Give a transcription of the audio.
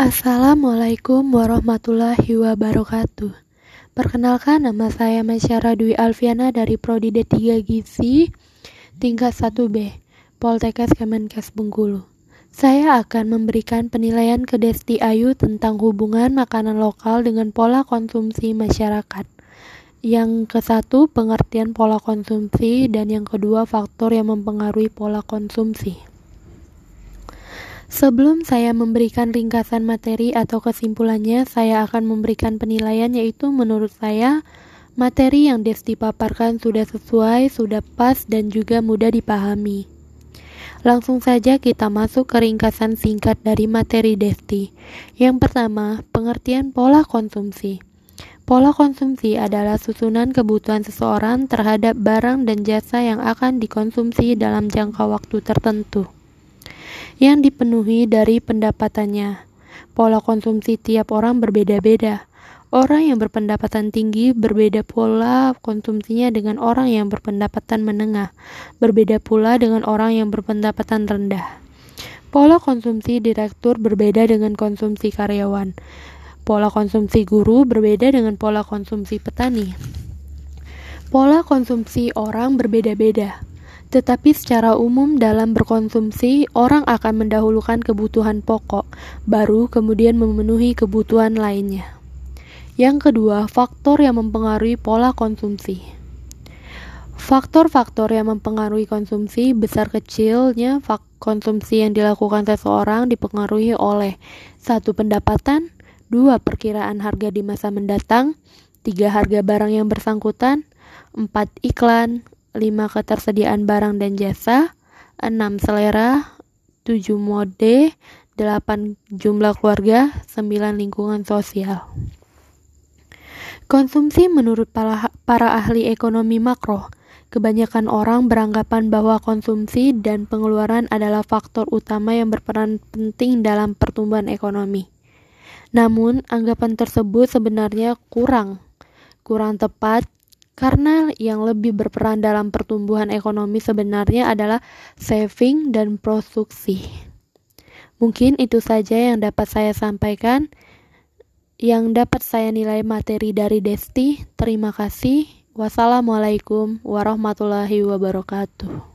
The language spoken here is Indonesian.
Assalamualaikum warahmatullahi wabarakatuh. Perkenalkan nama saya Masyara Dwi Alfiana dari Prodi D3 Gizi tingkat 1B, Poltekkes Kemenkes Bengkulu. Saya akan memberikan penilaian ke Desti Ayu tentang hubungan makanan lokal dengan pola konsumsi masyarakat. Yang ke satu, pengertian pola konsumsi, dan yang kedua, faktor yang mempengaruhi pola konsumsi. Sebelum saya memberikan ringkasan materi atau kesimpulannya, saya akan memberikan penilaian yaitu menurut saya materi yang Desti paparkan sudah sesuai, sudah pas, dan juga mudah dipahami. Langsung saja kita masuk ke ringkasan singkat dari materi Desti. Yang pertama, pengertian pola konsumsi. Pola konsumsi adalah susunan kebutuhan seseorang terhadap barang dan jasa yang akan dikonsumsi dalam jangka waktu tertentu yang dipenuhi dari pendapatannya. Pola konsumsi tiap orang berbeda-beda. Orang yang berpendapatan tinggi berbeda pola konsumsinya dengan orang yang berpendapatan menengah, berbeda pula dengan orang yang berpendapatan rendah. Pola konsumsi direktur berbeda dengan konsumsi karyawan. Pola konsumsi guru berbeda dengan pola konsumsi petani. Pola konsumsi orang berbeda-beda. Tetapi secara umum dalam berkonsumsi, orang akan mendahulukan kebutuhan pokok, baru kemudian memenuhi kebutuhan lainnya. Yang kedua, faktor yang mempengaruhi pola konsumsi. Faktor-faktor yang mempengaruhi konsumsi besar kecilnya konsumsi yang dilakukan seseorang dipengaruhi oleh satu pendapatan, dua perkiraan harga di masa mendatang, tiga harga barang yang bersangkutan, empat iklan, 5 ketersediaan barang dan jasa, 6 selera, 7 mode, 8 jumlah keluarga, 9 lingkungan sosial. Konsumsi menurut para, para ahli ekonomi makro, kebanyakan orang beranggapan bahwa konsumsi dan pengeluaran adalah faktor utama yang berperan penting dalam pertumbuhan ekonomi. Namun, anggapan tersebut sebenarnya kurang, kurang tepat karena yang lebih berperan dalam pertumbuhan ekonomi sebenarnya adalah saving dan produksi. Mungkin itu saja yang dapat saya sampaikan. Yang dapat saya nilai materi dari Desti. Terima kasih. Wassalamualaikum warahmatullahi wabarakatuh.